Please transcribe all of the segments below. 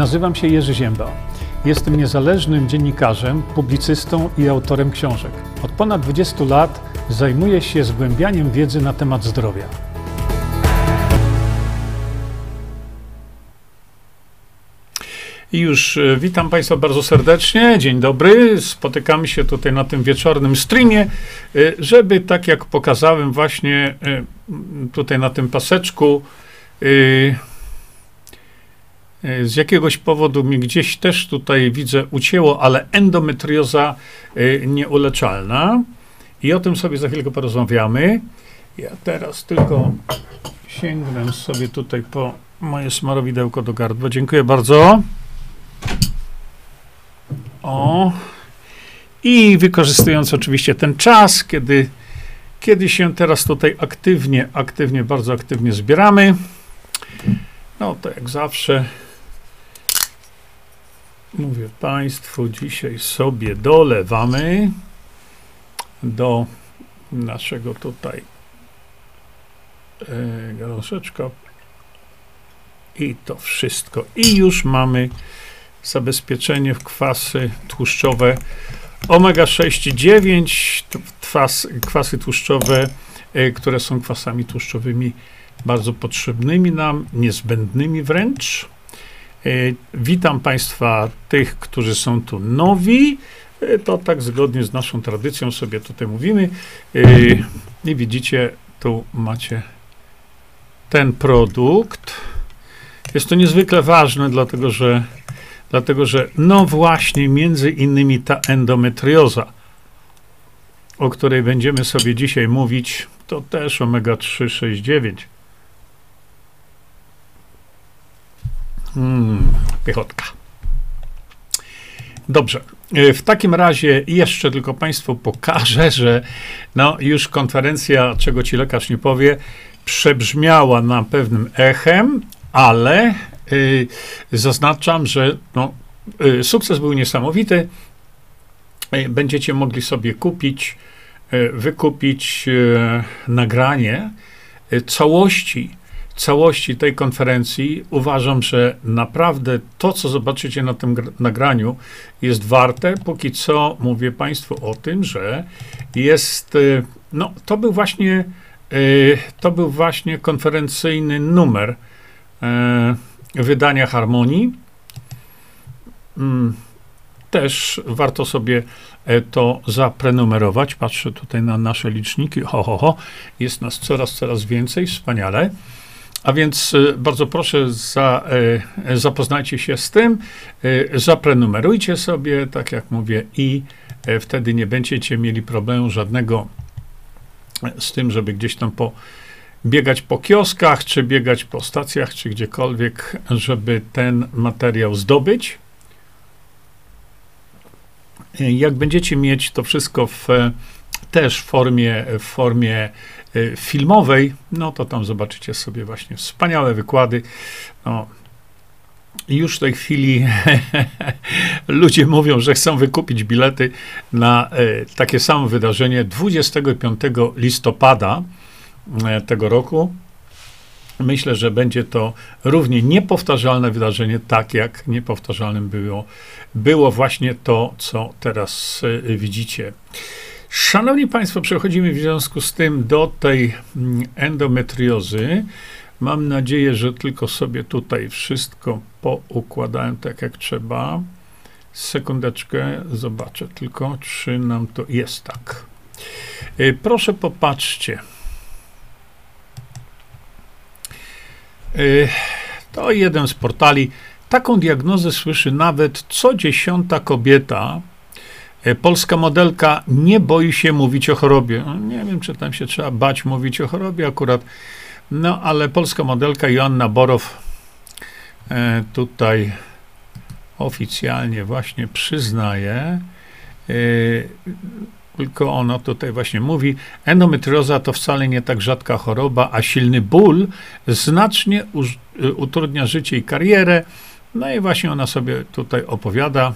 Nazywam się Jerzy Ziemba. Jestem niezależnym dziennikarzem, publicystą i autorem książek. Od ponad 20 lat zajmuję się zgłębianiem wiedzy na temat zdrowia. I już e, witam Państwa bardzo serdecznie. Dzień dobry. Spotykamy się tutaj na tym wieczornym streamie, e, żeby tak jak pokazałem właśnie e, tutaj na tym paseczku, z jakiegoś powodu mi gdzieś też tutaj widzę ucięło, ale endometrioza nieuleczalna. I o tym sobie za chwilkę porozmawiamy. Ja teraz tylko sięgnę sobie tutaj po moje smarowidełko do gardła. Dziękuję bardzo. O. I wykorzystując oczywiście ten czas, kiedy, kiedy się teraz tutaj aktywnie, aktywnie, bardzo aktywnie zbieramy, no to jak zawsze mówię Państwu, dzisiaj sobie dolewamy do naszego tutaj e, galoszeczka i to wszystko. I już mamy zabezpieczenie w kwasy tłuszczowe omega-6 i 9, kwasy tłuszczowe, e, które są kwasami tłuszczowymi bardzo potrzebnymi nam, niezbędnymi wręcz. E, witam Państwa, tych, którzy są tu nowi. E, to tak zgodnie z naszą tradycją sobie tutaj mówimy. I widzicie, tu macie ten produkt. Jest to niezwykle ważne, dlatego że Dlatego, że no właśnie, między innymi ta endometrioza, o której będziemy sobie dzisiaj mówić, to też omega-3, 6, Hmm. Dobrze. E, w takim razie jeszcze tylko Państwu pokażę, że no już konferencja, czego ci lekarz nie powie, przebrzmiała na pewnym echem, ale Y, zaznaczam, że no, y, sukces był niesamowity. Y, będziecie mogli sobie kupić, wykupić nagranie całości całości tej konferencji uważam, że naprawdę to, co zobaczycie na tym nagraniu, jest warte. Póki co mówię Państwu o tym, że jest, no, to był właśnie, to był właśnie konferencyjny numer wydania Harmonii. Mm, też warto sobie e, to zaprenumerować. Patrzę tutaj na nasze liczniki. Ho, ho, ho. Jest nas coraz, coraz więcej. Wspaniale. A więc e, bardzo proszę, za, e, zapoznajcie się z tym, zaprenumerujcie sobie, tak jak mówię, i wtedy nie będziecie mieli problemu żadnego z tym, żeby gdzieś tam po biegać po kioskach, czy biegać po stacjach, czy gdziekolwiek, żeby ten materiał zdobyć. Jak będziecie mieć to wszystko w, też w formie, w formie filmowej, no to tam zobaczycie sobie właśnie wspaniałe wykłady. No, już w tej chwili ludzie mówią, że chcą wykupić bilety na e, takie samo wydarzenie 25 listopada E, tego roku. Myślę, że będzie to równie niepowtarzalne wydarzenie, tak jak niepowtarzalnym było, było właśnie to, co teraz widzicie. Szanowni Państwo, przechodzimy w związku z tym do tej mm, endometriozy. Mam nadzieję, że tylko sobie tutaj wszystko poukładałem tak jak trzeba. Sekundeczkę, zobaczę tylko, czy nam to jest tak. E, proszę popatrzcie. Y, to jeden z portali. Taką diagnozę słyszy nawet co dziesiąta kobieta. Y, polska modelka nie boi się mówić o chorobie. No, nie wiem, czy tam się trzeba bać mówić o chorobie akurat. No, ale polska modelka Joanna Borow y, tutaj oficjalnie właśnie przyznaje, tylko ono tutaj właśnie mówi, endometrioza to wcale nie tak rzadka choroba, a silny ból znacznie utrudnia życie i karierę. No i właśnie ona sobie tutaj opowiada,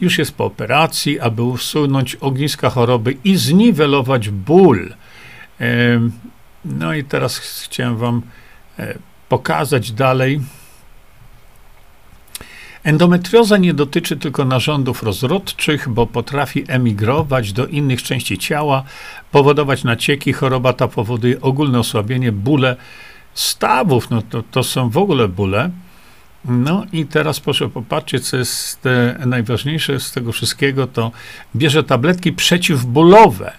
już jest po operacji, aby usunąć ogniska choroby i zniwelować ból. No i teraz chciałem wam e, pokazać dalej Endometrioza nie dotyczy tylko narządów rozrodczych, bo potrafi emigrować do innych części ciała, powodować nacieki. Choroba ta powoduje ogólne osłabienie, bóle stawów. No to, to są w ogóle bóle. No i teraz proszę popatrzeć, co jest najważniejsze z tego wszystkiego, to bierze tabletki przeciwbólowe,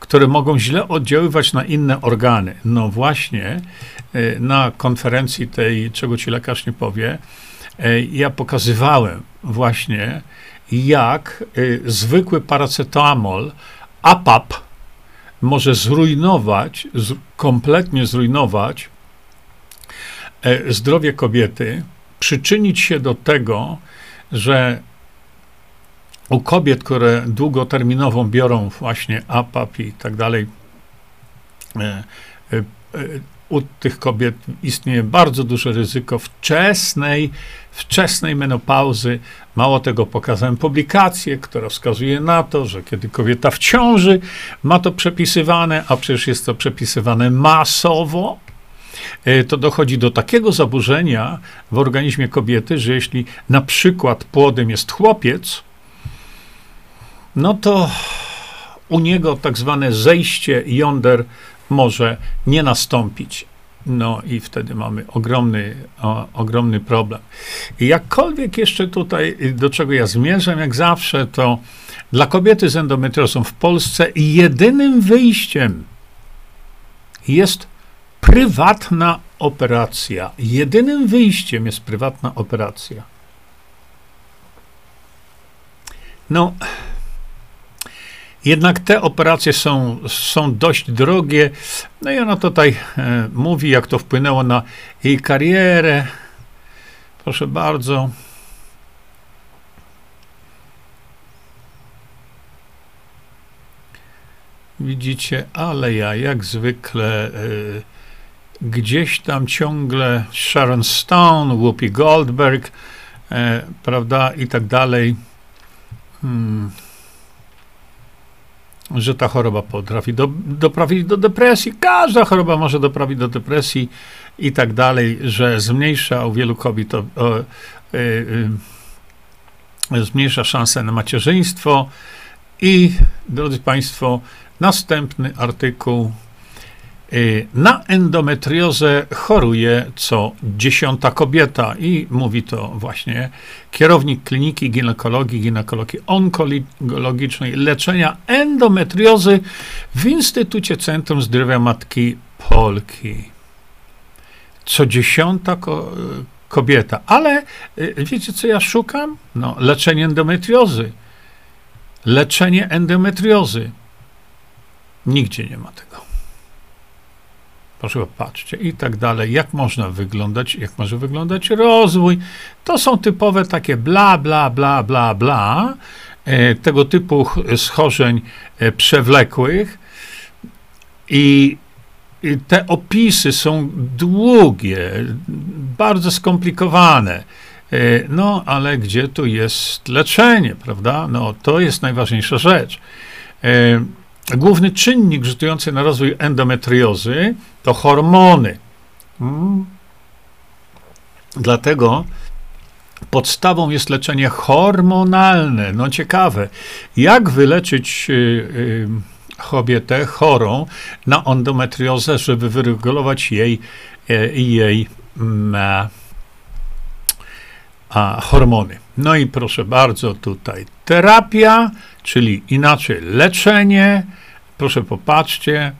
które mogą źle oddziaływać na inne organy. No właśnie, y, na konferencji tej, czego ci lekarz nie powie, y, ja pokazywałem właśnie, jak y, zwykły paracetamol, APAP, może zrujnować, kompletnie zrujnować zdrowie kobiety, przyczynić się do tego, że u kobiet, które długoterminowo biorą właśnie APAP i tak dalej, e, e, u tych kobiet istnieje bardzo duże ryzyko wczesnej, wczesnej menopauzy. Mało tego, pokazałem publikację, która wskazuje na to, że kiedy kobieta w ciąży ma to przepisywane, a przecież jest to przepisywane masowo, to dochodzi do takiego zaburzenia w organizmie kobiety, że jeśli na przykład płodem jest chłopiec, no to u niego tak zwane zejście jąder może nie nastąpić. No i wtedy mamy ogromny, o, ogromny problem. I jakkolwiek jeszcze tutaj, do czego ja zmierzam, jak zawsze, to dla kobiety z endometriozą w Polsce jedynym wyjściem jest prywatna operacja. Jedynym wyjściem jest prywatna operacja. No, jednak te operacje są, są dość drogie. No i ona tutaj e, mówi, jak to wpłynęło na jej karierę. Proszę bardzo. Widzicie, ale ja jak zwykle. E, gdzieś tam ciągle Sharon Stone, Whoopi Goldberg, e, prawda, i tak dalej, hmm, że ta choroba potrafi do, do depresji. Każda choroba może doprawić do depresji i tak dalej, że zmniejsza u wielu kobiet o, o, y, y, zmniejsza szanse na macierzyństwo. I drodzy Państwo, następny artykuł na endometriozę choruje co dziesiąta kobieta i mówi to właśnie kierownik kliniki ginekologii, ginekologii onkologicznej leczenia endometriozy w Instytucie Centrum Zdrowia Matki Polki. Co dziesiąta ko kobieta. Ale y, wiecie, co ja szukam? No, leczenie endometriozy. Leczenie endometriozy. Nigdzie nie ma tego. Proszę patrzcie i tak dalej. Jak można wyglądać, jak może wyglądać rozwój. To są typowe takie bla, bla, bla, bla, bla. E, tego typu schorzeń e, przewlekłych. I, te opisy są długie, bardzo skomplikowane. E, no, ale gdzie tu jest leczenie, prawda? No, to jest najważniejsza rzecz. Główny czynnik rzutujący na rozwój endometriozy to hormony. Hmm. Dlatego podstawą jest leczenie hormonalne. No ciekawe, jak wyleczyć y, y, kobietę chorą na endometriozę, żeby wyregulować jej, y, jej mm, a, hormony. No i proszę bardzo, tutaj terapia, czyli inaczej leczenie. Proszę popatrzcie,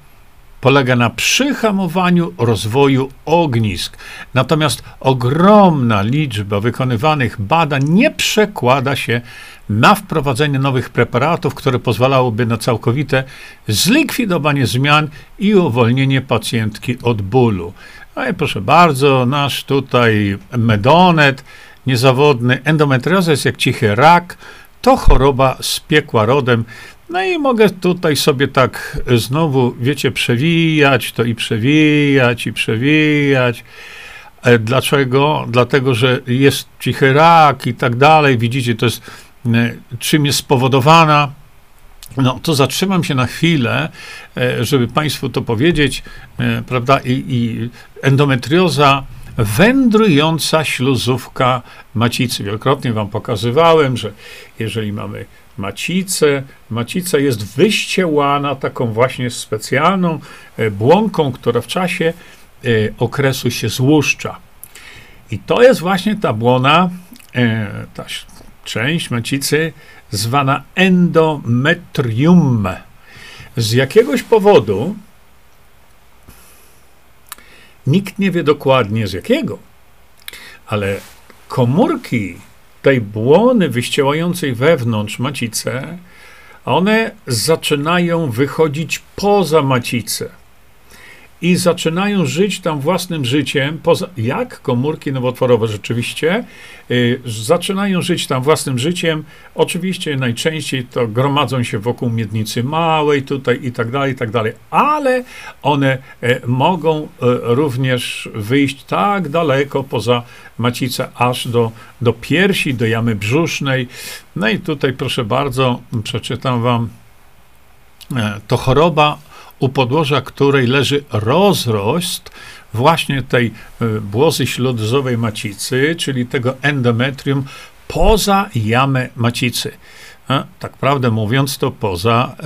polega na przyhamowaniu rozwoju ognisk. Natomiast ogromna liczba wykonywanych badań nie przekłada się na wprowadzenie nowych preparatów, które pozwalałyby na całkowite zlikwidowanie zmian i uwolnienie pacjentki od bólu. No i proszę bardzo, nasz tutaj medonet niezawodny, endometrioza jest jak cichy rak, to choroba z piekła rodem. No i mogę tutaj sobie tak znowu, wiecie, przewijać to i przewijać i przewijać. E, dlaczego? Dlatego, że jest cichy rak i tak dalej. Widzicie, to jest e, czym jest spowodowana. No, to zatrzymam się na chwilę, e, żeby Państwu to powiedzieć, prawda? I, i endometrioza wędrująca śluzówka macicy. Wielokrotnie wam pokazywałem, że jeżeli mamy macicę, macica jest wyściełana taką właśnie specjalną e, błonką, która w czasie e, okresu się złuszcza. I to jest właśnie ta błona, e, ta część macicy zwana endometrium. Z jakiegoś powodu Nikt nie wie dokładnie z jakiego, ale komórki tej błony wyściełającej wewnątrz macicę, one zaczynają wychodzić poza macicę i zaczynają żyć tam własnym życiem, poza, jak komórki nowotworowe rzeczywiście, y, zaczynają żyć tam własnym życiem. Oczywiście najczęściej to gromadzą się wokół miednicy małej tutaj i tak dalej, i tak dalej, ale one y, mogą y, również wyjść tak daleko poza macicę, aż do, do piersi, do jamy brzusznej. No i tutaj proszę bardzo, przeczytam wam, e, to choroba u podłoża której leży rozrost właśnie tej e, błozy śluzowej macicy, czyli tego endometrium poza jamę macicy. Tak prawdę mówiąc, to poza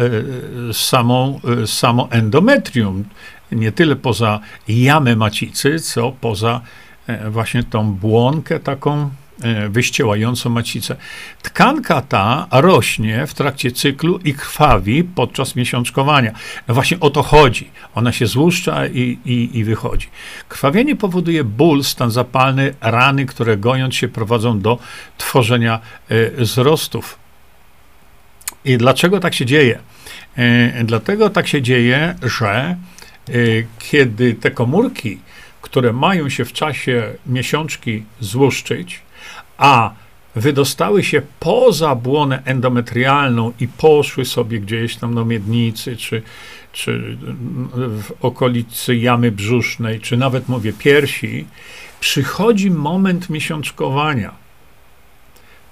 y, samą, y, samo endometrium. Nie tyle poza jamę macicy, co poza y, właśnie tą błonkę taką E, wyściełającą macicę. Tkanka ta rośnie w trakcie cyklu i krwawi podczas miesiączkowania. No właśnie o to chodzi. Ona się złuszcza i, i, i wychodzi. Krwawienie powoduje ból, stan zapalny, rany, które gojąc się prowadzą do tworzenia y, wzrostów. I dlaczego tak się dzieje? Y, dlatego tak się dzieje, że kiedy te komórki, które mają się w czasie miesiączki złuszczyć, a wydostały się poza błonę endometrialną i poszły sobie gdzieś tam do miednicy, czy, czy w okolicy jamy brzusznej, czy nawet mówię piersi, przychodzi moment miesiączkowania.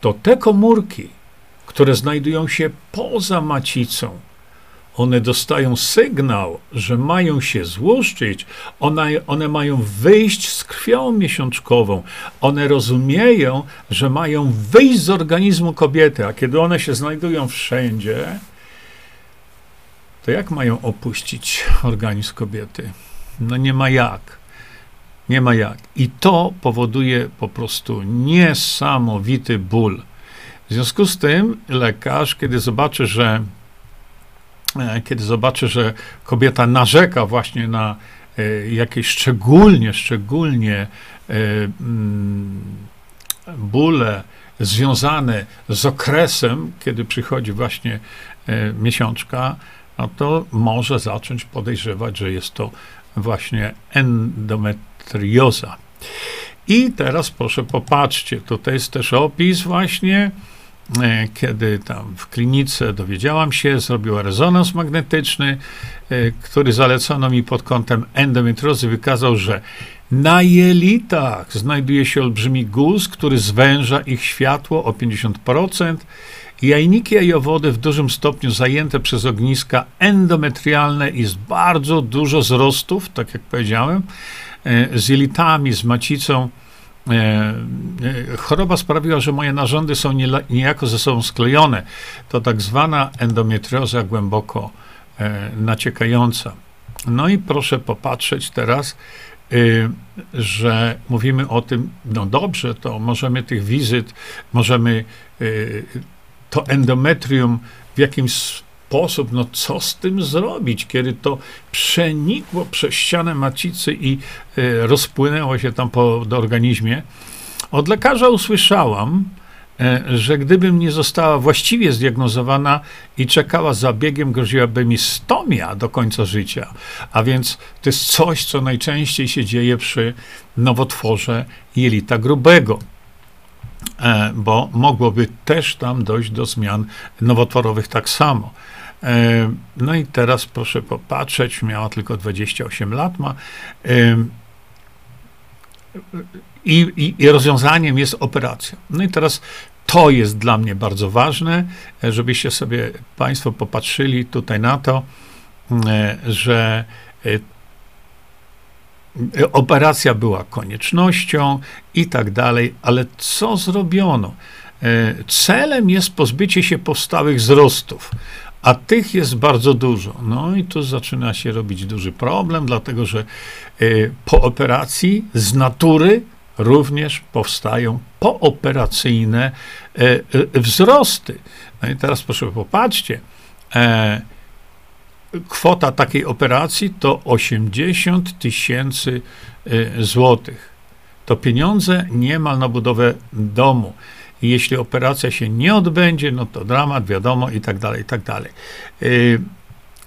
To te komórki, które znajdują się poza macicą, one dostają sygnał, że mają się złuszczyć, one, one mają wyjść z krwią miesiączkową, one rozumieją, że mają wyjść z organizmu kobiety, a kiedy one się znajdują wszędzie, to jak mają opuścić organizm kobiety? No nie ma jak. Nie ma jak. I to powoduje po prostu niesamowity ból. W związku z tym lekarz, kiedy zobaczy, że kiedy zobaczy, że kobieta narzeka właśnie na e, jakieś szczególnie, szczególnie e, mm, bóle związane z okresem, kiedy przychodzi właśnie miesiączka, no to może zacząć podejrzewać, że jest to właśnie endometrioza. I teraz proszę popatrzcie, tutaj jest też opis właśnie E, kiedy tam w klinice dowiedziałam się, zrobiła rezonans magnetyczny, e, który zalecono mi pod kątem endometriozy, wykazał, że na jelitach znajduje się olbrzymi guz, który zwęża ich światło o 50%. Jajniki jajowody w dużym stopniu zajęte przez ogniska endometrialne i jest bardzo dużo zrostów, tak jak powiedziałem, e, z jelitami, z macicą E, e, choroba sprawiła, że moje narządy są niejako ze sobą sklejone. To tak zwana endometrioza głęboko e, naciekająca. No i proszę popatrzeć teraz, że mówimy o tym, no dobrze, to możemy tych wizyt, możemy to endometrium w jakimś sposób, no co z tym zrobić, kiedy to przenikło przez ścianę macicy i y, rozpłynęło się tam po organizmie. Od lekarza usłyszałam, y, że gdybym nie została właściwie zdiagnozowana i czekała zabiegiem, groziłaby mi stomia do końca życia. A więc to jest coś, co najczęściej się dzieje przy nowotworze jelita grubego. E, bo mogłoby też tam dojść do zmian nowotworowych tak samo. E, no i teraz proszę popatrzeć, miała tylko 28 lat, ma. E, I, i, I rozwiązaniem jest operacja. No i teraz to jest dla mnie bardzo ważne, żebyście sobie Państwo popatrzyli tutaj na to, że operacja była koniecznością i tak dalej, ale co zrobiono? E, celem jest pozbycie się powstałych wzrostów, a tych jest bardzo dużo. No i tu zaczyna się robić duży problem, dlatego że e, po operacji z natury również powstają pooperacyjne e, wzrosty. No i teraz proszę popatrzcie, kwota takiej operacji to 80 tysięcy złotych. To pieniądze niemal na budowę domu. Jeśli operacja się nie odbędzie, no to dramat, wiadomo, i tak dalej, i tak dalej. Y,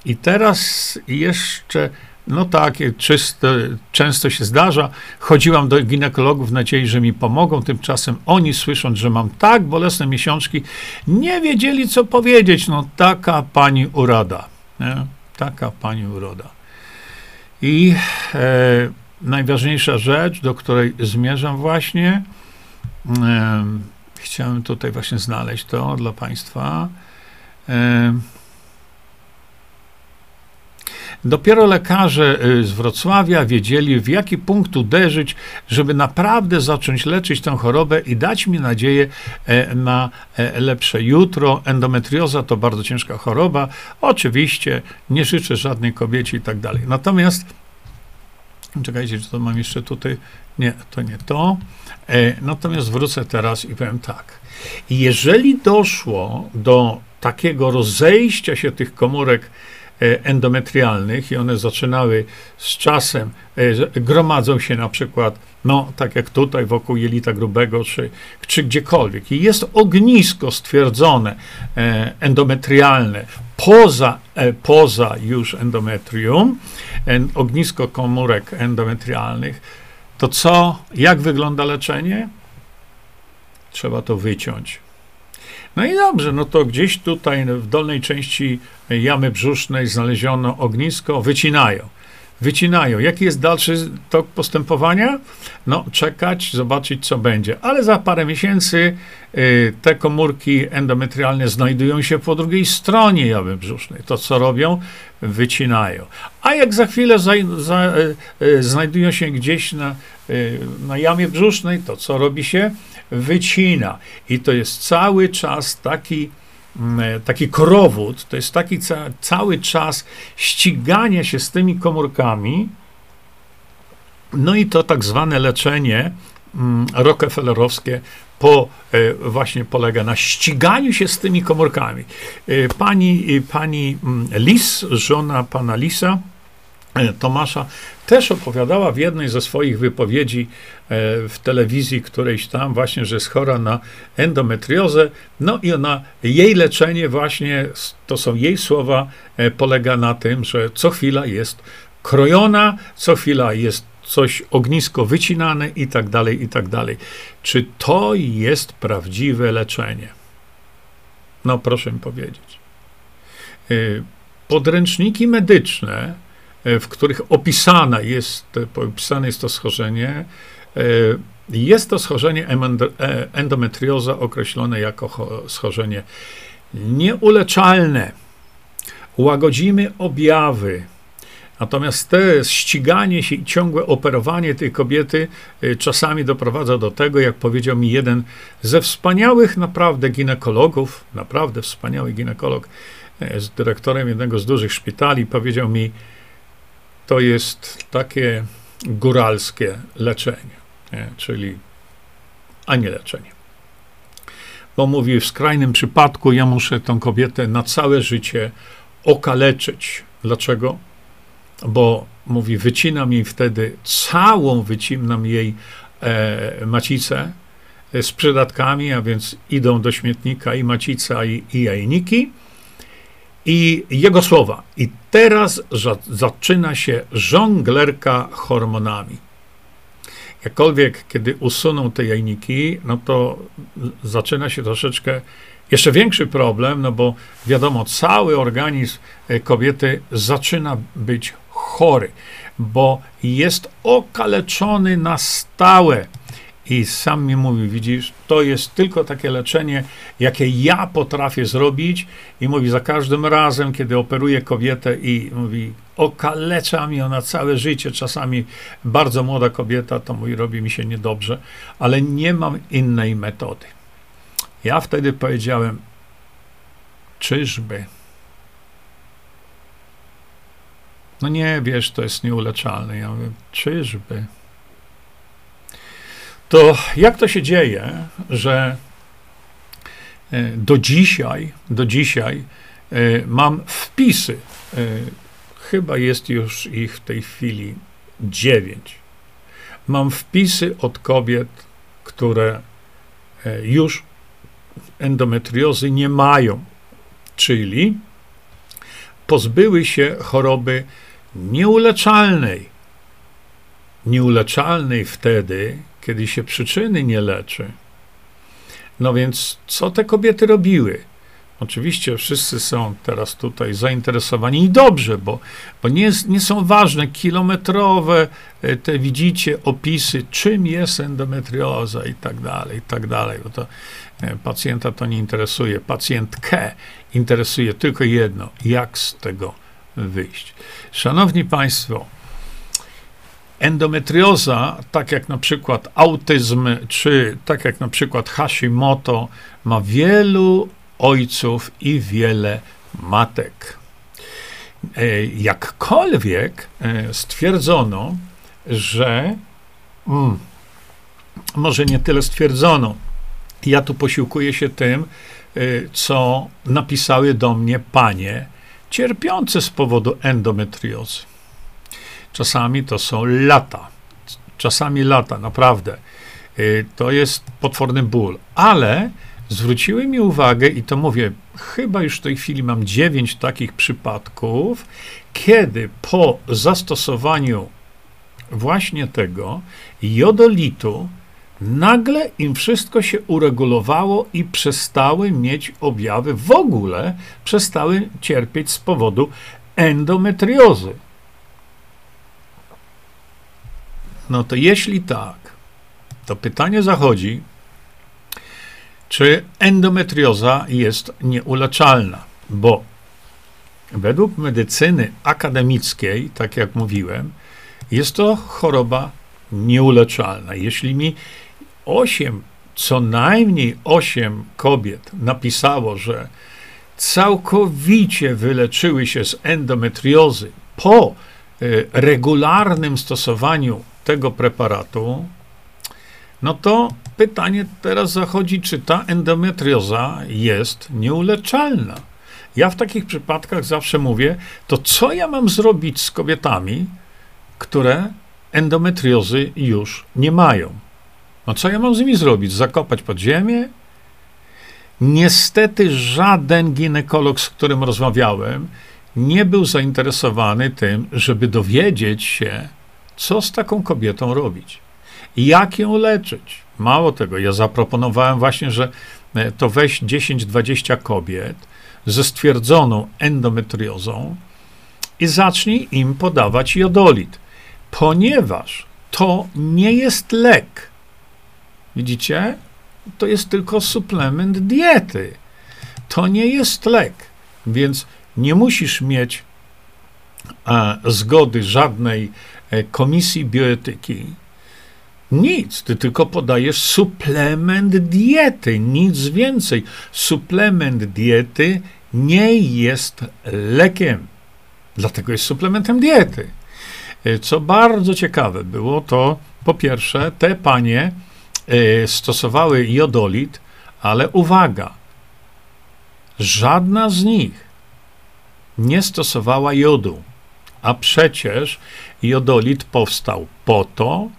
I teraz jeszcze, no tak, czysto, często się zdarza, chodziłam do ginekologów w nadziei, że mi pomogą, tymczasem oni słysząc, że mam tak bolesne miesiączki, nie wiedzieli, co powiedzieć. No taka pani urada, nie? taka pani uroda. I e, najważniejsza rzecz, do której zmierzam właśnie, e, Chciałem tutaj właśnie znaleźć to dla Państwa. Dopiero lekarze y, z Wrocławia wiedzieli, w jaki punkt uderzyć, żeby naprawdę zacząć leczyć tę chorobę i dać mi nadzieję e, na e, lepsze jutro. Endometrioza to bardzo ciężka choroba. Oczywiście nie życzę żadnej kobiecie i tak dalej. Natomiast Czekajcie, czy to mam jeszcze tutaj. Nie, to nie to. E, natomiast wrócę teraz i powiem tak. Jeżeli doszło do takiego rozejścia się tych komórek endometrialnych i one zaczynały z czasem, e, gromadzą się na przykład, no tak jak tutaj wokół jelita grubego, czy, czy gdziekolwiek. I jest ognisko stwierdzone e, endometrialne poza, poza już endometrium, ognisko komórek endometrialnych, to co, jak wygląda leczenie? Trzeba to wyciąć. No i dobrze, no to gdzieś tutaj w dolnej części jamy brzusznej znaleziono ognisko, wycinają. Wycinają. Jaki jest dalszy tok postępowania? No, czekać, zobaczyć, co będzie. Ale za parę miesięcy y, te komórki endometrialne znajdują się po drugiej stronie jamy brzusznej. To, co robią? Wycinają. A jak za chwilę za, za, y, y, znajdują się gdzieś na, y, na jamie brzusznej, to co robi się? Wycina. I to jest cały czas taki, mm, e, taki korowód, to jest taki ca cały czas ściganie się z tymi komórkami. No i to tak zwane leczenie mm, rockefellerowskie po, e, właśnie polega na ściganiu się z tymi komórkami. E, pani, pani mm, Lis, żona pana Lisa, E, Tomasza też opowiadała w jednej ze swoich wypowiedzi e, w telewizji którejś tam właśnie, że jest chora na endometriozę. No i ona, jej leczenie właśnie, to są jej słowa, e, polega na tym, że co chwila jest krojona, co chwila jest coś ognisko wycinane i tak dalej, i tak dalej. Czy to jest prawdziwe leczenie? No proszę mi powiedzieć. Podręczniki medyczne, E, w których opisana jest, opisane jest to schorzenie. E, jest to schorzenie e, endometrioza określone jako schorzenie nieuleczalne. Łagodzimy objawy. Natomiast te ściganie się i ciągłe operowanie tej kobiety czasami doprowadza do tego, jak powiedział mi jeden ze wspaniałych naprawdę ginekologów, naprawdę wspaniały ginekolog, z dyrektorem jednego z dużych szpitali, powiedział mi, to jest takie góralskie leczenie, nie? czyli a nie leczenie. Bo mówi, w skrajnym przypadku ja muszę tę kobietę na całe życie okaleczyć. Dlaczego? Bo mówi, wycinam jej wtedy całą, wycinam jej e, macicę e, z przydatkami, a więc idą do śmietnika i macica, i, i jajniki i jego słowa. I teraz zaczyna się żonglerka hormonami. Jakkolwiek, kiedy usuną te jajniki, no to zaczyna się troszeczkę jeszcze większy problem, no bo wiadomo, cały organizm e, kobiety zaczyna być chory, bo jest okaleczony na stałe. I sam mi mówi, widzisz, to jest tylko takie leczenie, jakie ja potrafię zrobić. I mówi, za każdym razem, kiedy operuję kobietę i mówi, okalecza mi ona całe życie. Czasami bardzo młoda kobieta to mówi, robi mi się niedobrze, ale nie mam innej metody. Ja wtedy powiedziałem, czyżby? No nie, wiesz, to jest nieuleczalne. Ja mówię, czyżby? To jak to się dzieje, że e, do dzisiaj, do dzisiaj e, mam wpisy, e, chyba jest już ich w tej chwili dziewięć. Mam wpisy od kobiet, które już endometriozy nie mają, czyli pozbyły się choroby nieuleczalnej. Nieuleczalnej wtedy, kiedy się przyczyny nie leczy. No więc co te kobiety robiły? Oczywiście wszyscy są teraz tutaj zainteresowani i dobrze, bo, bo nie, nie są ważne kilometrowe, e, te widzicie opisy, czym jest endometrioza i tak dalej, i tak dalej, bo to e, pacjenta to nie interesuje. Pacjentkę interesuje tylko jedno, jak z tego wyjść. Szanowni Państwo, endometrioza, tak jak na przykład autyzm, czy tak jak na przykład Hashimoto, ma wielu ojców i wiele matek. E, jakkolwiek e, stwierdzono, że mm, może nie tyle stwierdzono, ja tu posiłkuję się tym, e, co napisały do mnie panie cierpiące z powodu endometriozy. Czasami to są lata, czasami lata, naprawdę. To jest potworny ból, ale zwróciły mi uwagę, i to mówię, chyba już w tej chwili mam dziewięć takich przypadków, kiedy po zastosowaniu właśnie tego jodolitu nagle im wszystko się uregulowało i przestały mieć objawy, w ogóle przestały cierpieć z powodu endometriozy. No to jeśli tak, to pytanie zachodzi, czy endometrioza jest nieuleczalna, bo według medycyny akademickiej, tak jak mówiłem, jest to choroba nieuleczalna. Jeśli mi 8, co najmniej 8 kobiet napisało, że całkowicie wyleczyły się z endometriozy po regularnym stosowaniu tego preparatu, no to pytanie teraz zachodzi, czy ta endometrioza jest nieuleczalna. Ja w takich przypadkach zawsze mówię, to co ja mam zrobić z kobietami, które endometriozy już nie mają? No co ja mam z nimi zrobić? Zakopać pod ziemię? Niestety żaden ginekolog, z którym rozmawiałem, nie był zainteresowany tym, żeby dowiedzieć się, co z taką kobietą robić. Jak ją leczyć? Mało tego, ja zaproponowałem właśnie, że e, to weź 10-20 kobiet ze stwierdzoną endometriozą i zacznij im podawać jodolit, ponieważ to nie jest lek. Widzicie? To jest tylko suplement diety. To nie jest lek, więc nie musisz mieć e, zgody żadnej e, komisji bioetyki nic, ty tylko podajesz suplement diety, nic więcej. Suplement diety nie jest lekiem, dlatego jest suplementem diety. E, co bardzo ciekawe było, to po pierwsze, te panie stosowały jodolit, ale uwaga, żadna z nich nie stosowała jodu, a przecież jodolit powstał po to,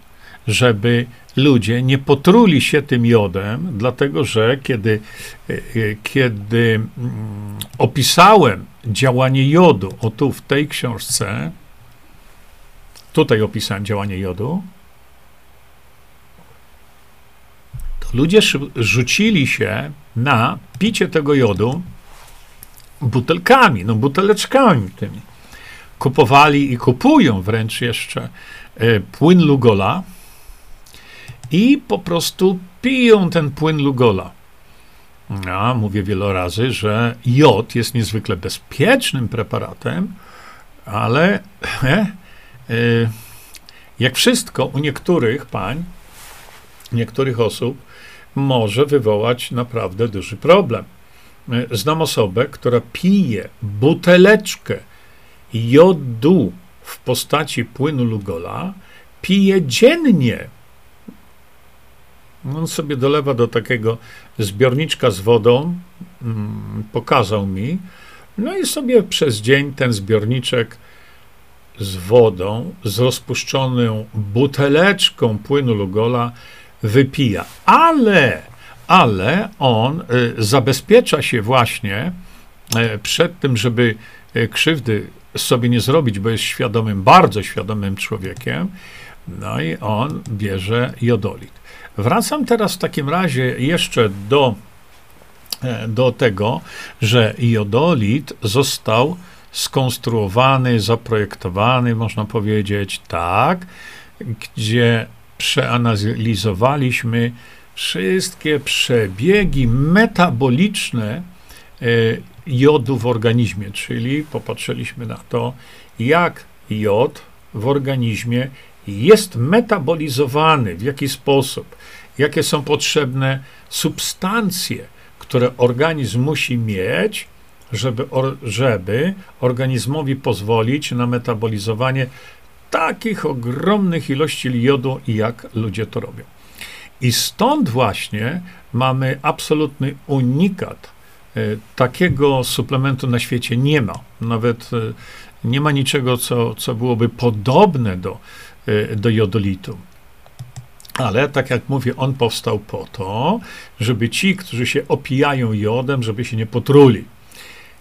żeby ludzie nie potruli się tym jodem, dlatego że kiedy, e, e, kiedy mm, opisałem działanie jodu, o tu w tej książce, tutaj opisałem działanie jodu, to ludzie rzucili się na picie tego jodu butelkami, no buteleczkami tymi. Kupowali i kupują wręcz jeszcze e, płyn Lugola, i po prostu piją ten płyn Lugola. Ja mówię wiele razy, że jod jest niezwykle bezpiecznym preparatem, ale e, jak wszystko u niektórych pań, niektórych osób może wywołać naprawdę duży problem. Znam osobę, która pije buteleczkę jodu w postaci płynu Lugola, pije dziennie. On sobie dolewa do takiego zbiorniczka z wodą, mm, pokazał mi, no i sobie przez dzień ten zbiorniczek z wodą, z rozpuszczoną buteleczką płynu Lugola wypija. Ale, ale on y, zabezpiecza się właśnie y, przed tym, żeby y, krzywdy sobie nie zrobić, bo jest świadomym, bardzo świadomym człowiekiem. No i on bierze jodolit. Wracam teraz w takim razie jeszcze do, e, do tego, że jodolit został skonstruowany, zaprojektowany, można powiedzieć, tak, gdzie przeanalizowaliśmy wszystkie przebiegi metaboliczne e, jodu w organizmie, czyli popatrzyliśmy na to, jak jod w organizmie jest metabolizowany, w jaki sposób, jakie są potrzebne substancje, które organizm musi mieć, żeby, żeby organizmowi pozwolić na metabolizowanie takich ogromnych ilości jodu, jak ludzie to robią. I stąd właśnie mamy absolutny unikat. E, takiego suplementu na świecie nie ma. Nawet e, nie ma niczego, co, co byłoby podobne do, e, do jodolitu. Ale tak jak mówię, on powstał po to, żeby ci, którzy się opijają jodem, żeby się nie potruli.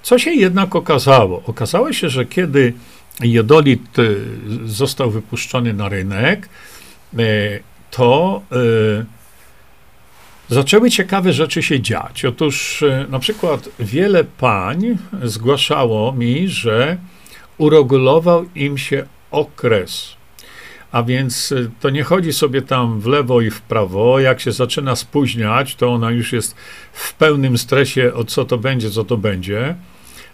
Co się jednak okazało? Okazało się, że kiedy jodolit został wypuszczony na rynek, to e, zaczęły ciekawe rzeczy się dziać. Otóż na przykład wiele pań zgłaszało mi, że uregulował im się okres. A więc to nie chodzi sobie tam w lewo i w prawo. Jak się zaczyna spóźniać, to ona już jest w pełnym stresie o co to będzie, co to będzie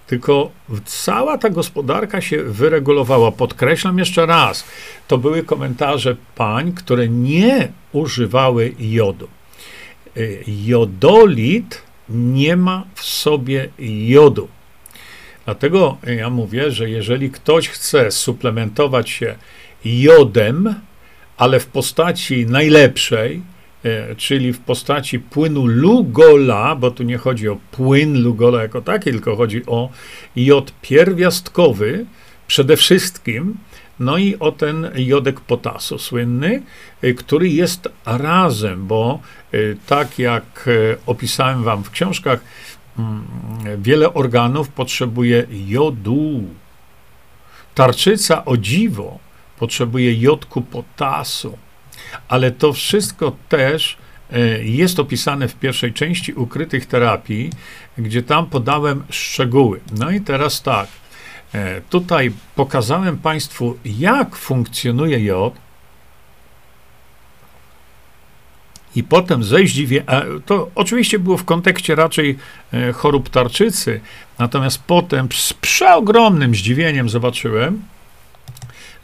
tylko cała ta gospodarka się wyregulowała. Podkreślam jeszcze raz, to były komentarze pań, które nie używały jodu. Y, jodolit nie ma w sobie jodu. Dlatego ja mówię, że jeżeli ktoś chce suplementować się jodem, ale w postaci najlepszej, czyli w postaci płynu Lugola, bo tu nie chodzi o płyn Lugola jako taki, tylko chodzi o jod pierwiastkowy przede wszystkim, no i o ten jodek potasu słynny, e, który jest razem, bo e, tak jak opisałem wam w książkach, mm, wiele organów potrzebuje jodu. Tarczyca o dziwo potrzebuje jodku potasu ale to wszystko też e, jest opisane w pierwszej części ukrytych terapii, gdzie tam podałem szczegóły. No i teraz tak, e, tutaj pokazałem Państwu, jak funkcjonuje jod. I potem ze zdziwieniem, to oczywiście było w kontekście raczej e, chorób tarczycy, natomiast potem z przeogromnym zdziwieniem zobaczyłem,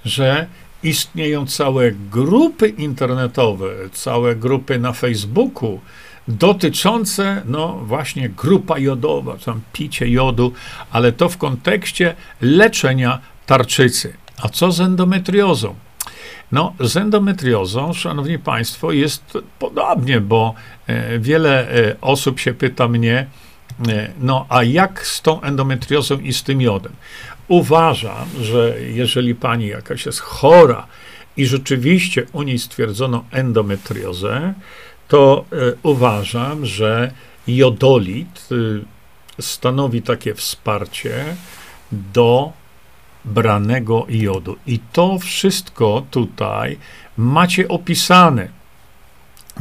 że istnieją całe grupy internetowe, całe grupy na Facebooku dotyczące, no właśnie, grupa jodowa, tam picie jodu, ale to w kontekście leczenia tarczycy. A co z endometriozą? No, z endometriozą, szanowni państwo, jest podobnie, bo e, wiele e, osób się pyta mnie, e, no a jak z tą endometriozą i z tym jodem? Uważam, że jeżeli pani jakaś jest chora i rzeczywiście u niej stwierdzono endometriozę, to y, uważam, że jodolit y, stanowi takie wsparcie do branego jodu. I to wszystko tutaj macie opisane.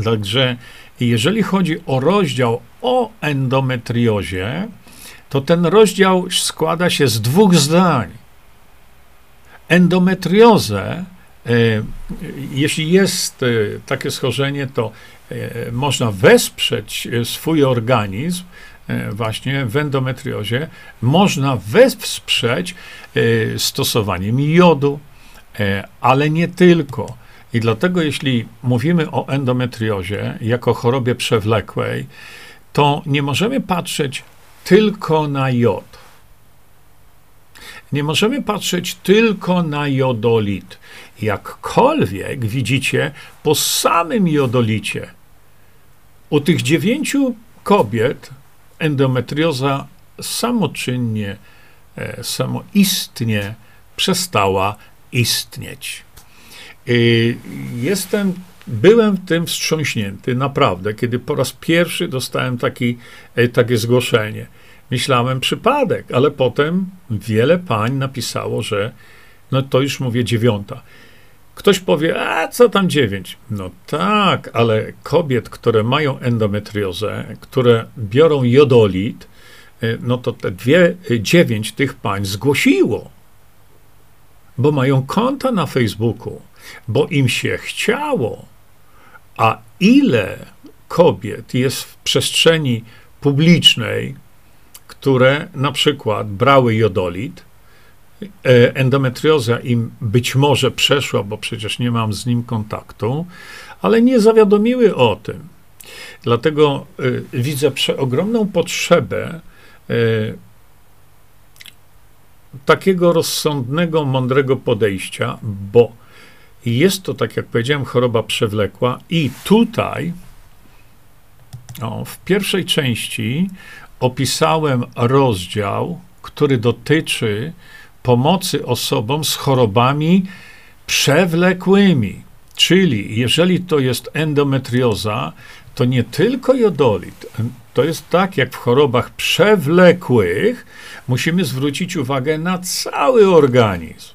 Także jeżeli chodzi o rozdział o endometriozie, to ten rozdział składa się z dwóch zdań. Endometriozę, e, jeśli jest e, takie schorzenie, to e, można wesprzeć swój organizm e, właśnie w endometriozie można wesprzeć e, stosowaniem jodu, ale nie tylko. I dlatego, jeśli mówimy o endometriozie jako chorobie przewlekłej, to nie możemy patrzeć tylko na jod. Nie możemy patrzeć tylko na jodolit. Jakkolwiek widzicie, po samym jodolicie u tych dziewięciu kobiet endometrioza samoczynnie, e, samoistnie przestała istnieć. Jestem, byłem tym wstrząśnięty, naprawdę, kiedy po raz pierwszy dostałem taki, e, takie zgłoszenie. Myślałem przypadek, ale potem wiele pań napisało, że no to już mówię dziewiąta. Ktoś powie, a co tam dziewięć? No tak, ale kobiet, które mają endometriozę, które biorą jodolit, e, no to te dwie, e, dziewięć tych pań zgłosiło, bo mają konta na Facebooku, bo im się chciało. A ile kobiet jest w przestrzeni publicznej, które na przykład brały jodolit, e, endometrioza im być może przeszła, bo przecież nie mam z nim kontaktu, ale nie zawiadomiły o tym. Dlatego y, widzę przeogromną potrzebę y, takiego rozsądnego, mądrego podejścia, bo jest to, tak jak powiedziałem, choroba przewlekła, i tutaj w pierwszej części opisałem rozdział, który dotyczy pomocy osobom z chorobami przewlekłymi. Czyli jeżeli to jest endometrioza, to nie tylko jodolit. To jest tak, jak w chorobach przewlekłych, musimy zwrócić uwagę na cały organizm.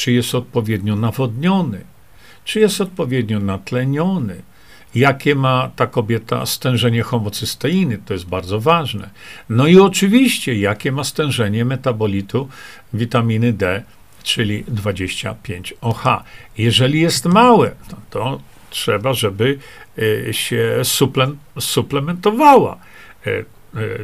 Czy jest odpowiednio nawodniony, czy jest odpowiednio natleniony, jakie ma ta kobieta stężenie homocysteiny, to jest bardzo ważne. No i oczywiście, jakie ma stężenie metabolitu witaminy D, czyli 25OH. Jeżeli jest małe, to trzeba, żeby e, się suplementowała. E, e,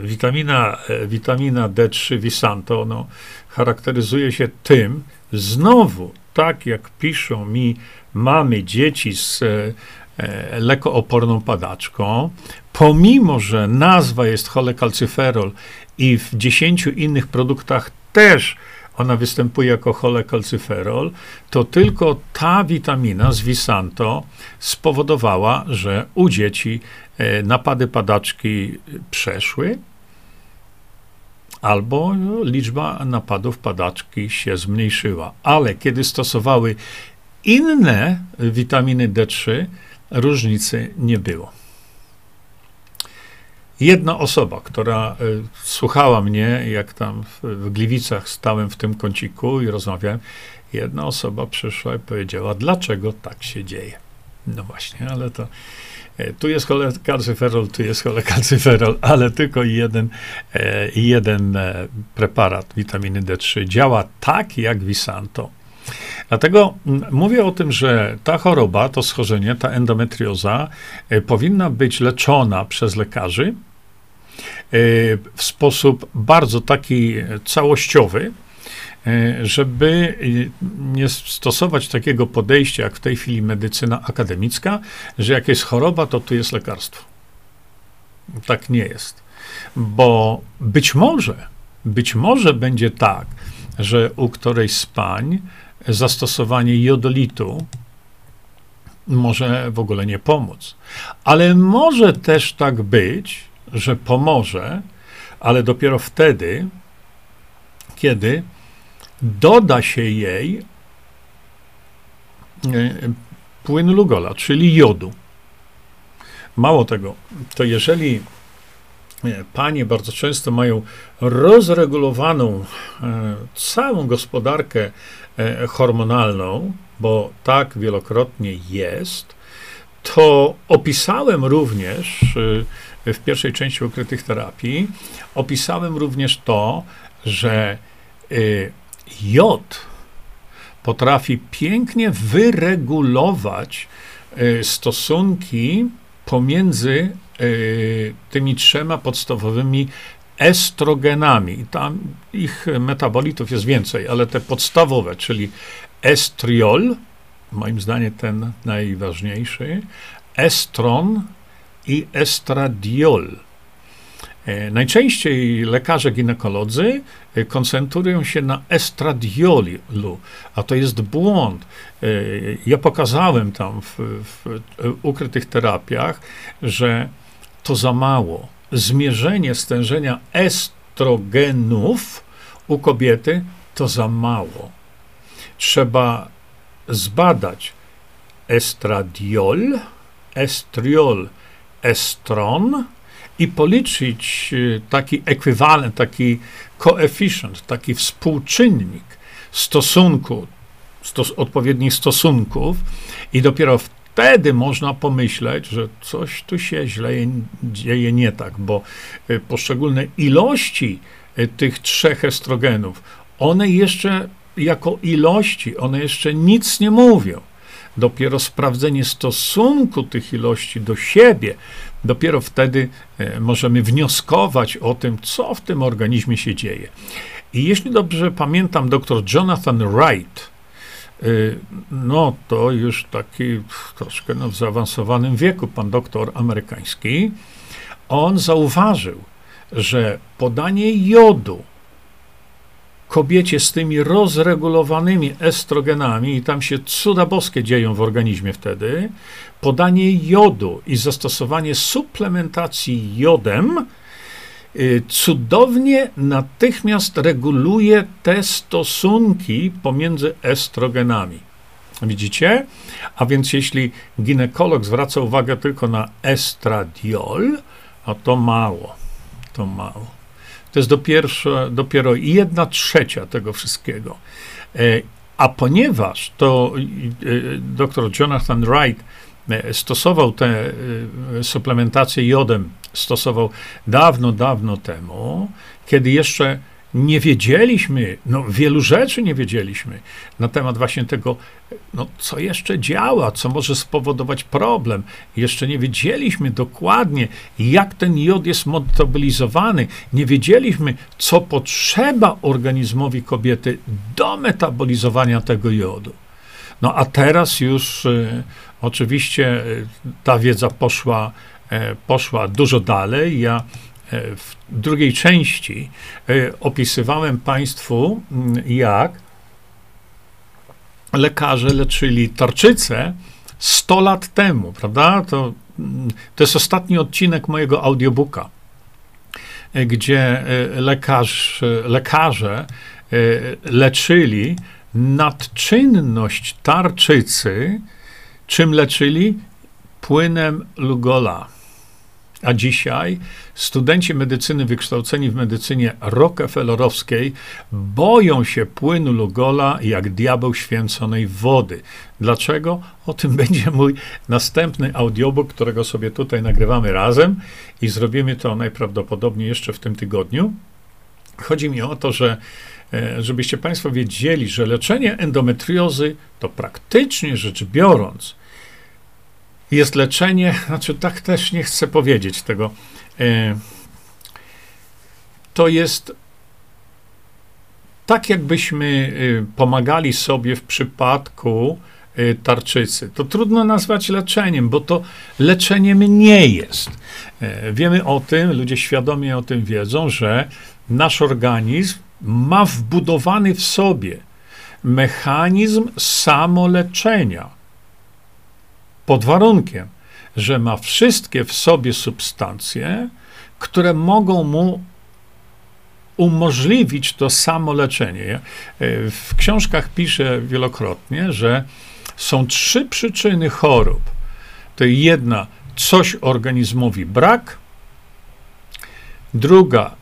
witamina, witamina D3 Visanto no, charakteryzuje się tym, znowu, tak jak piszą mi mamy dzieci z E, lekooporną padaczką, pomimo że nazwa jest cholekalcyferol i w dziesięciu innych produktach też ona występuje jako cholekalcyferol, to tylko ta witamina z Visanto spowodowała, że u dzieci e, napady padaczki przeszły, albo liczba napadów padaczki się zmniejszyła. Ale kiedy stosowały inne witaminy D3, różnicy nie było. Jedna osoba, która y, słuchała mnie, jak tam w, Gliwicach stałem w tym kąciku i rozmawiałem, jedna osoba przyszła i powiedziała, dlaczego tak się dzieje. No właśnie, ale to tu jest cholekalcyferol, tu jest cholekalcyferol, ale tylko jeden, y, jeden e, preparat witaminy D3 działa tak jak Visanto. Dlatego mówię o tym, że ta choroba, to schorzenie, ta endometrioza e, powinna być leczona przez lekarzy e, w sposób bardzo taki całościowy, e, żeby nie stosować takiego podejścia, jak w tej chwili medycyna akademicka, że jak jest choroba, to tu jest lekarstwo. Tak nie jest. Bo być może, być może będzie tak, że u którejś z pań zastosowanie jodolitu może w ogóle nie pomóc. Ale może też tak być, że pomoże, ale dopiero wtedy, kiedy doda się jej e, płyn Lugola, czyli jodu. Mało tego, to jeżeli panie bardzo często mają rozregulowaną e, całą gospodarkę E, hormonalną, bo tak wielokrotnie jest, to opisałem również e, w pierwszej części ukrytych terapii, opisałem również to, że e, jod potrafi pięknie wyregulować stosunki pomiędzy tymi trzema podstawowymi estrogenami. Tam ich metabolitów jest więcej, ale te podstawowe, czyli estriol, moim zdaniem ten najważniejszy, estron i estradiol. E, najczęściej lekarze ginekolodzy e, koncentrują się na estradiolu, a to jest błąd. E, ja pokazałem tam w, w ukrytych terapiach, że to za mało. Zmierzenie stężenia estrogenów u kobiety to za mało. Trzeba zbadać estradiol, estriol, estron, i policzyć y, taki ekwiwalent, taki koefficient, taki współczynnik stosunku, stos, odpowiednich stosunków, i dopiero wtedy można pomyśleć, że coś tu się źle dzieje nie tak, bo y, poszczególne ilości y, tych trzech estrogenów, one jeszcze jako ilości, one jeszcze nic nie mówią. Dopiero sprawdzenie stosunku tych ilości do siebie Dopiero wtedy e, możemy wnioskować o tym, co w tym organizmie się dzieje. I jeśli dobrze pamiętam, dr Jonathan Wright, e, no to już taki troszkę no, w zaawansowanym wieku, pan doktor amerykański, on zauważył, że podanie jodu kobiecie z tymi rozregulowanymi estrogenami, i tam się cuda boskie dzieją w organizmie wtedy, podanie jodu i zastosowanie suplementacji jodem y, cudownie natychmiast reguluje te stosunki pomiędzy estrogenami. Widzicie? A więc jeśli ginekolog zwraca uwagę tylko na estradiol, a to mało. To mało. To jest dopiero, dopiero jedna trzecia tego wszystkiego. E, a ponieważ to e, dr Jonathan Wright e, stosował tę suplementację jodem, stosował dawno, dawno temu, kiedy jeszcze nie wiedzieliśmy, no wielu rzeczy nie wiedzieliśmy na temat właśnie tego, no, co jeszcze działa, co może spowodować problem. Jeszcze nie wiedzieliśmy dokładnie, jak ten jod jest metabolizowany. Nie wiedzieliśmy, co potrzeba organizmowi kobiety do metabolizowania tego jodu. No a teraz już y, oczywiście y, ta wiedza poszła, y, poszła dużo dalej. Ja w drugiej części e, opisywałem Państwu, mm, jak lekarze leczyli tarczycę 100 lat temu, prawda? To, mm, to jest ostatni odcinek mojego audiobooka, e, gdzie lekarz, lekarze leczyli nadczynność tarczycy, czym leczyli? Płynem Lugola. A dzisiaj studenci medycyny wykształceni w medycynie rockefellerowskiej boją się płynu Lugola jak diabeł święconej wody. Dlaczego? O tym będzie mój następny audiobook, którego sobie tutaj nagrywamy razem i zrobimy to najprawdopodobniej jeszcze w tym tygodniu. Chodzi mi o to, że e, żebyście Państwo wiedzieli, że leczenie endometriozy to praktycznie rzecz biorąc jest leczenie, znaczy tak też nie chcę powiedzieć tego. E, to jest tak, jakbyśmy e, pomagali sobie w przypadku e, tarczycy. To trudno nazwać leczeniem, bo to leczeniem nie jest. Wiemy o tym, ludzie świadomie o tym wiedzą, że nasz organizm ma wbudowany w sobie mechanizm samoleczenia pod warunkiem, że ma wszystkie w sobie substancje, które mogą mu umożliwić to samo leczenie. E, w książkach piszę wielokrotnie, że są trzy przyczyny chorób. To jedna, coś organizmowi brak, druga,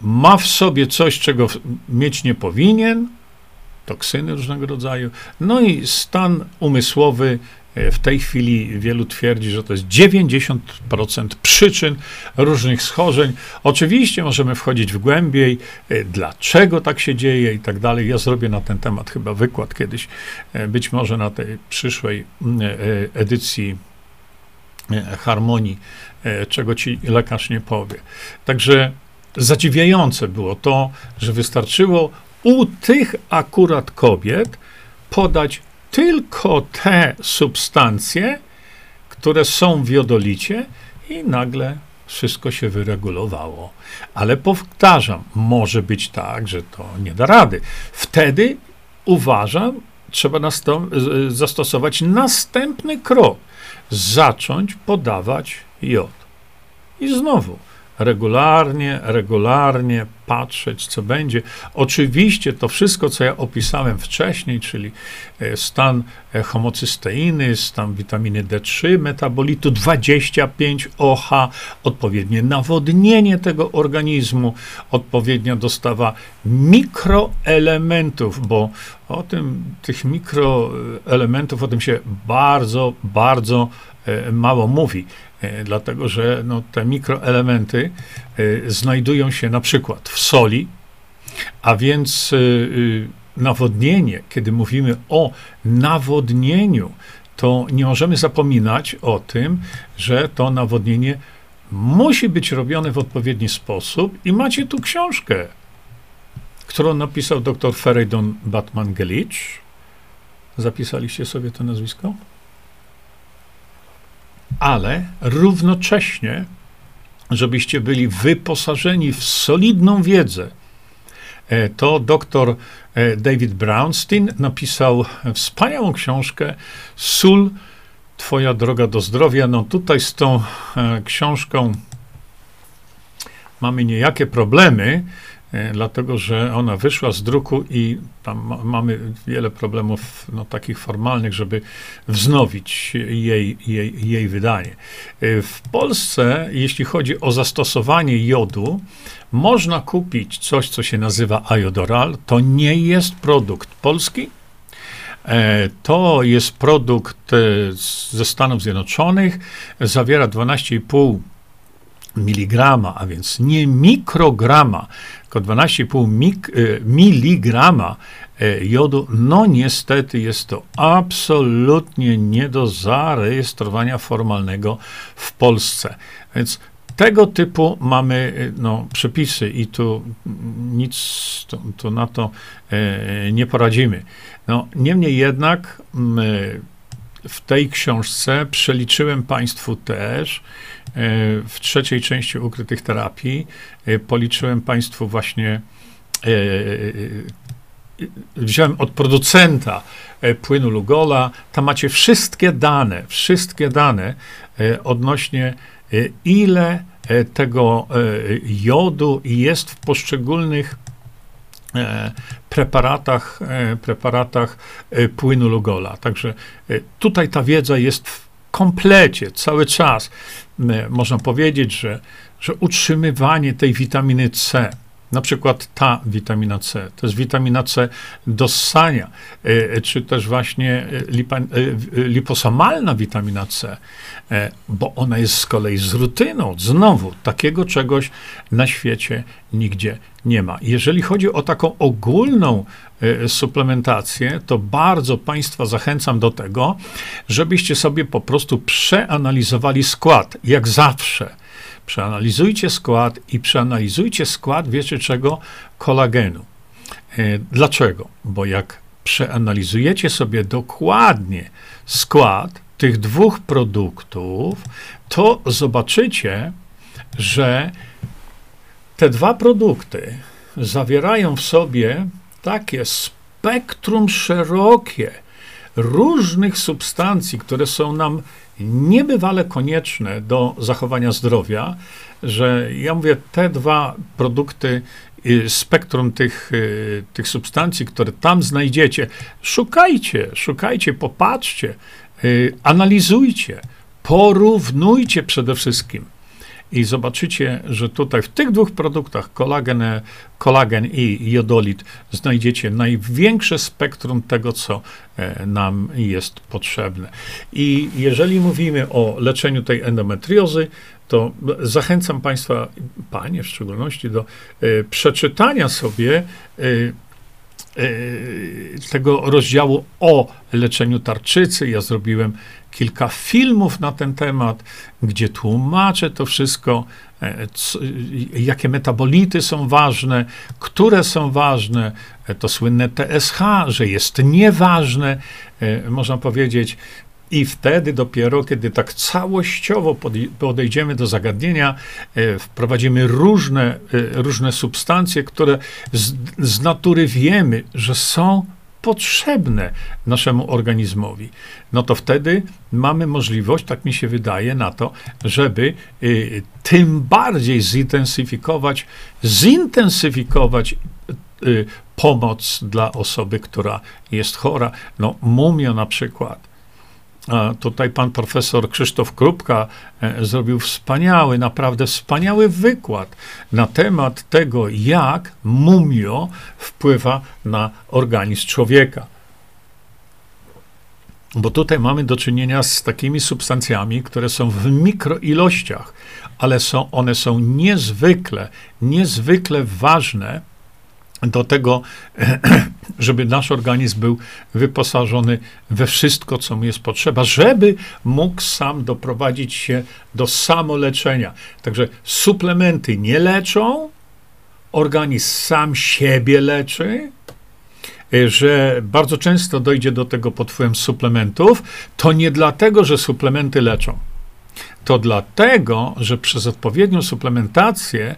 ma w sobie coś, czego mieć nie powinien, toksyny różnego rodzaju, no i stan umysłowy w tej chwili wielu twierdzi, że to jest 90% przyczyn różnych schorzeń. Oczywiście możemy wchodzić w głębiej, e, dlaczego tak się dzieje i tak dalej. Ja zrobię na ten temat chyba wykład kiedyś, e, być może na tej przyszłej e, edycji harmonii, czego ci lekarz nie powie. Także zadziwiające było to, że wystarczyło u tych akurat kobiet podać tylko te substancje, które są w jodolicie i nagle wszystko się wyregulowało. Ale powtarzam, może być tak, że to nie da rady. Wtedy uważam, trzeba zastosować następny krok. Zacząć podawać jod. I znowu, regularnie, regularnie patrzeć, co będzie. Oczywiście to wszystko, co ja opisałem wcześniej, czyli e, stan e, homocysteiny, stan witaminy D3, metabolitu 25 OH, odpowiednie nawodnienie tego organizmu, odpowiednia dostawa mikroelementów, bo o tym, tych mikroelementów, o tym się bardzo, bardzo mało mówi. E, dlatego że no, te mikroelementy e, znajdują się na przykład w soli, a więc e, nawodnienie, kiedy mówimy o nawodnieniu, to nie możemy zapominać o tym, że to nawodnienie musi być robione w odpowiedni sposób i macie tu książkę, którą napisał dr Feridun Batman-Gelich. Zapisaliście sobie to nazwisko? Ale równocześnie, żebyście byli wyposażeni w solidną wiedzę, e, to dr e, David Brownstein napisał wspaniałą książkę Sól, Twoja droga do zdrowia. No tutaj z tą e, książką mamy niejakie problemy, dlatego że ona wyszła z druku i tam mamy wiele problemów no, takich formalnych, żeby wznowić jej, jej, jej wydanie. E, w Polsce, jeśli chodzi o zastosowanie jodu, można kupić coś, co się nazywa Ajodoral. To nie jest produkt polski, e, to jest produkt ze Stanów Zjednoczonych, zawiera 12,5 miligrama, a więc nie mikrograma, tylko 12,5 mik- y, miligrama y, jodu, no niestety jest to absolutnie nie do zarejestrowania formalnego w Polsce. Więc tego typu mamy y, no, przepisy i tu nic to, to na to e, nie poradzimy. No, niemniej jednak w tej książce przeliczyłem Państwu też E, w trzeciej części ukrytych terapii e, policzyłem Państwu właśnie, e, wziąłem od producenta płynu Lugola, tam macie wszystkie dane, wszystkie dane odnośnie ile tego jodu jest w poszczególnych preparatach, preparatach płynu Lugola. Także tutaj ta wiedza jest w komplecie, cały czas. Można powiedzieć, że, że utrzymywanie tej witaminy C, na przykład ta witamina C, to jest witamina C do ssania, e, czy też właśnie e, lipa, e, liposomalna witamina C, bo ona jest z kolei z rutyną. Znowu, takiego czegoś na świecie nigdzie nie ma. Jeżeli chodzi o taką ogólną suplementację, to bardzo Państwa zachęcam do tego, żebyście sobie po prostu przeanalizowali skład, jak zawsze Przeanalizujcie skład i przeanalizujcie skład, wiecie czego? Kolagenu. E, dlaczego? Bo jak przeanalizujecie sobie dokładnie skład tych dwóch produktów, to zobaczycie, że te dwa produkty zawierają w sobie takie spektrum szerokie różnych substancji, które są nam niebywale konieczne do zachowania zdrowia, że ja mówię, te dwa produkty, y, spektrum tych, y, tych substancji, które tam znajdziecie, szukajcie, szukajcie, popatrzcie, y, analizujcie, porównujcie przede wszystkim i zobaczycie, że tutaj w tych dwóch produktach, kolagen, kolagen i jodolit, znajdziecie największe spektrum tego, co e, nam jest potrzebne. I jeżeli mówimy o leczeniu tej endometriozy, to zachęcam Państwa, Panie w szczególności, do e, przeczytania sobie e, tego rozdziału o leczeniu tarczycy. Ja zrobiłem kilka filmów na ten temat, gdzie tłumaczę to wszystko, e, jakie metabolity są ważne, które są ważne. E, to słynne TSH, że jest nieważne, e, można powiedzieć. I wtedy dopiero, kiedy tak całościowo podejdziemy do zagadnienia, wprowadzimy różne, różne substancje, które z, z natury wiemy, że są potrzebne naszemu organizmowi, no to wtedy mamy możliwość, tak mi się wydaje, na to, żeby y, tym bardziej zintensyfikować, zintensyfikować y, pomoc dla osoby, która jest chora. No, mumio na przykład Tutaj pan profesor Krzysztof Krupka e, zrobił wspaniały, naprawdę wspaniały wykład na temat tego, jak mumio wpływa na organizm człowieka. Bo tutaj mamy do czynienia z takimi substancjami, które są w mikroilościach, ale są, one są niezwykle, niezwykle ważne do tego, żeby nasz organizm był wyposażony we wszystko, co mu jest potrzeba, żeby mógł sam doprowadzić się do samoleczenia. Także suplementy nie leczą, organizm sam siebie leczy, że bardzo często dojdzie do tego pod wpływem suplementów, to nie dlatego, że suplementy leczą. To dlatego, że przez odpowiednią suplementację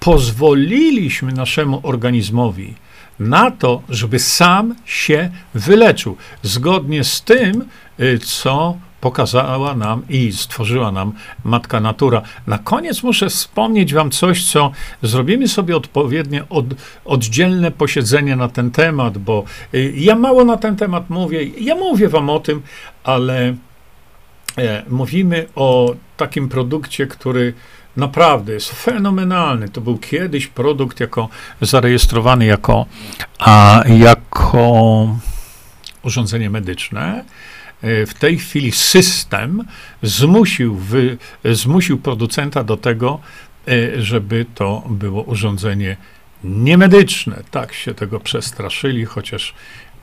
pozwoliliśmy naszemu organizmowi na to, żeby sam się wyleczył, zgodnie z tym, y, co pokazała nam i stworzyła nam Matka Natura. Na koniec muszę wspomnieć Wam coś, co zrobimy sobie odpowiednie od, oddzielne posiedzenie na ten temat, bo y, ja mało na ten temat mówię. Ja mówię Wam o tym, ale e, mówimy o takim produkcie, który Naprawdę jest fenomenalny. To był kiedyś produkt jako zarejestrowany jako, a, jako urządzenie medyczne. E, w tej chwili system zmusił, zmusił producenta do tego, e, żeby to było urządzenie niemedyczne. Tak się tego przestraszyli, chociaż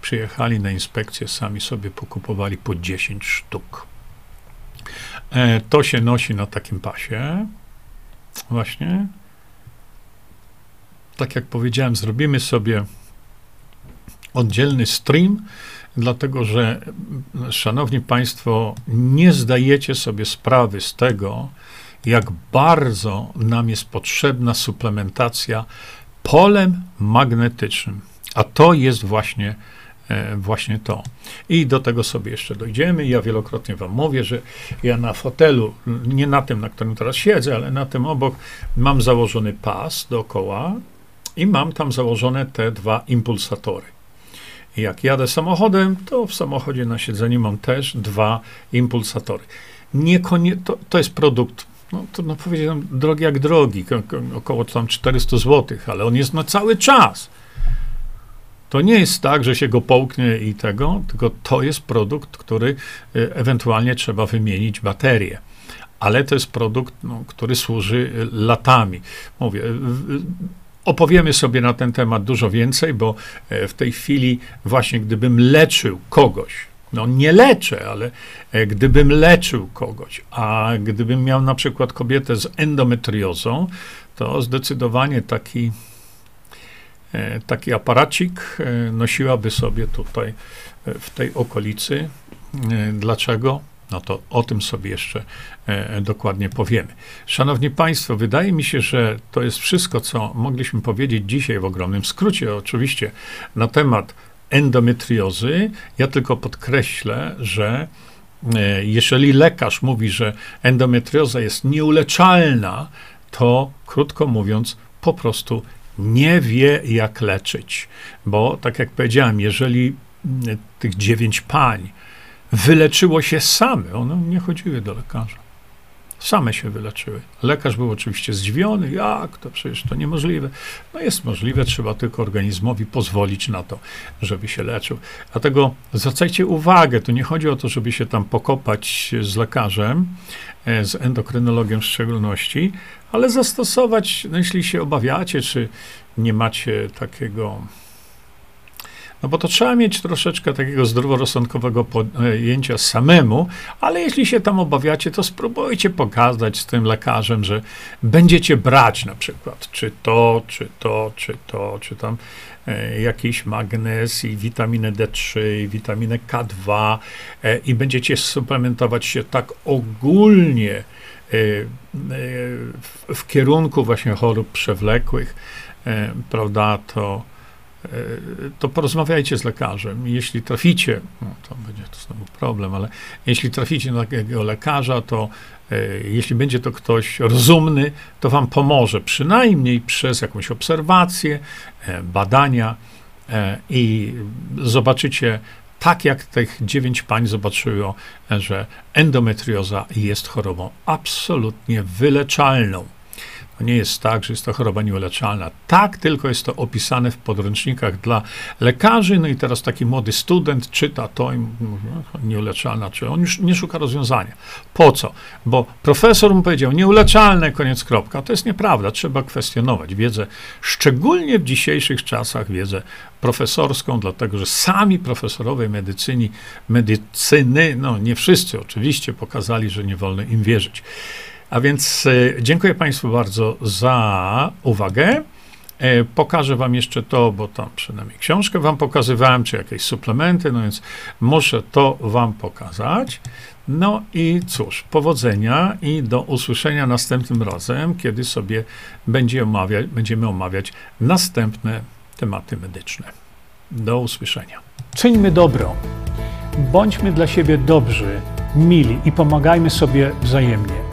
przyjechali na inspekcję, sami sobie pokupowali po 10 sztuk. E, to się nosi na takim pasie. Właśnie. Tak jak powiedziałem, zrobimy sobie oddzielny stream, dlatego że, szanowni państwo, nie zdajecie sobie sprawy z tego, jak bardzo nam jest potrzebna suplementacja polem magnetycznym. A to jest właśnie właśnie to. I do tego sobie jeszcze dojdziemy. Ja wielokrotnie Wam mówię, że ja na fotelu, nie na tym, na którym teraz siedzę, ale na tym obok, mam założony pas dookoła i mam tam założone te dwa impulsatory. I jak jadę samochodem, to w samochodzie na siedzeniu mam też dwa impulsatory. Niekonie, to, to jest produkt, no trudno powiedzieć, drogi jak drogi, około tam 400 zł, ale on jest na cały czas. To nie jest tak, że się go połknie i tego, tylko to jest produkt, który y, ewentualnie trzeba wymienić baterię. Ale to jest produkt, no, który służy y, latami. Mówię, opowiemy sobie na ten temat dużo więcej, bo e, w tej chwili właśnie gdybym leczył kogoś, no nie leczę, ale e, gdybym leczył kogoś, a gdybym miał na przykład kobietę z endometriozą, to zdecydowanie taki taki aparacik e, nosiłaby sobie tutaj e, w tej okolicy. Dlaczego? No to o tym sobie jeszcze dokładnie powiemy. Szanowni Państwo, wydaje mi się, że to jest wszystko, co mogliśmy powiedzieć dzisiaj w ogromnym skrócie, oczywiście, na temat endometriozy. Ja tylko podkreślę, że jeżeli lekarz mówi, że endometrioza jest nieuleczalna, to krótko mówiąc, po prostu nie wie, jak leczyć. Bo, tak jak powiedziałem, jeżeli mm, tych dziewięć pań wyleczyło się same, one nie chodziły do lekarza. Same się wyleczyły. Lekarz był oczywiście zdziwiony, jak to przecież to niemożliwe. No jest możliwe, trzeba tylko organizmowi pozwolić na to, żeby się leczył. Dlatego zwracajcie uwagę, tu nie chodzi o to, żeby się tam pokopać z lekarzem, z endokrynologiem w szczególności, ale zastosować, no jeśli się obawiacie, czy nie macie takiego No bo to trzeba mieć troszeczkę takiego zdroworozsądkowego pojęcia samemu, ale jeśli się tam obawiacie, to spróbujcie pokazać z tym lekarzem, że będziecie brać na przykład czy to, czy to, czy to, czy tam e, jakiś magnez i witaminę D3, i witaminę K2 e, i będziecie suplementować się tak ogólnie e, w, w kierunku właśnie chorób przewlekłych, prawda, to to porozmawiajcie z lekarzem. Jeśli traficie, no to będzie to znowu problem, ale jeśli traficie na takiego lekarza, to e, jeśli będzie to ktoś rozumny, to wam pomoże, przynajmniej przez jakąś obserwację, e, badania e, i zobaczycie, tak jak tych dziewięć pań zobaczyło, że endometrioza jest chorobą absolutnie wyleczalną. To nie jest tak, że jest to choroba nieuleczalna. Tak, tylko jest to opisane w podręcznikach dla lekarzy. No i teraz taki młody student czyta to i mówi, no, nieuleczalna, czy on już nie szuka rozwiązania. Po co? Bo profesor mu powiedział, nieuleczalne, koniec, kropka. To jest nieprawda. Trzeba kwestionować wiedzę, szczególnie w dzisiejszych czasach wiedzę profesorską, dlatego że sami profesorowie medycyni, medycyny, no nie wszyscy oczywiście, pokazali, że nie wolno im wierzyć. A więc e, dziękuję Państwu bardzo za uwagę. E, pokażę Wam jeszcze to, bo tam przynajmniej książkę Wam pokazywałem, czy jakieś suplementy, no więc muszę to Wam pokazać. No i cóż, powodzenia i do usłyszenia następnym razem, kiedy sobie będzie omawiać, będziemy omawiać następne tematy medyczne. Do usłyszenia. Czyńmy dobro. Bądźmy dla siebie dobrzy, mili i pomagajmy sobie wzajemnie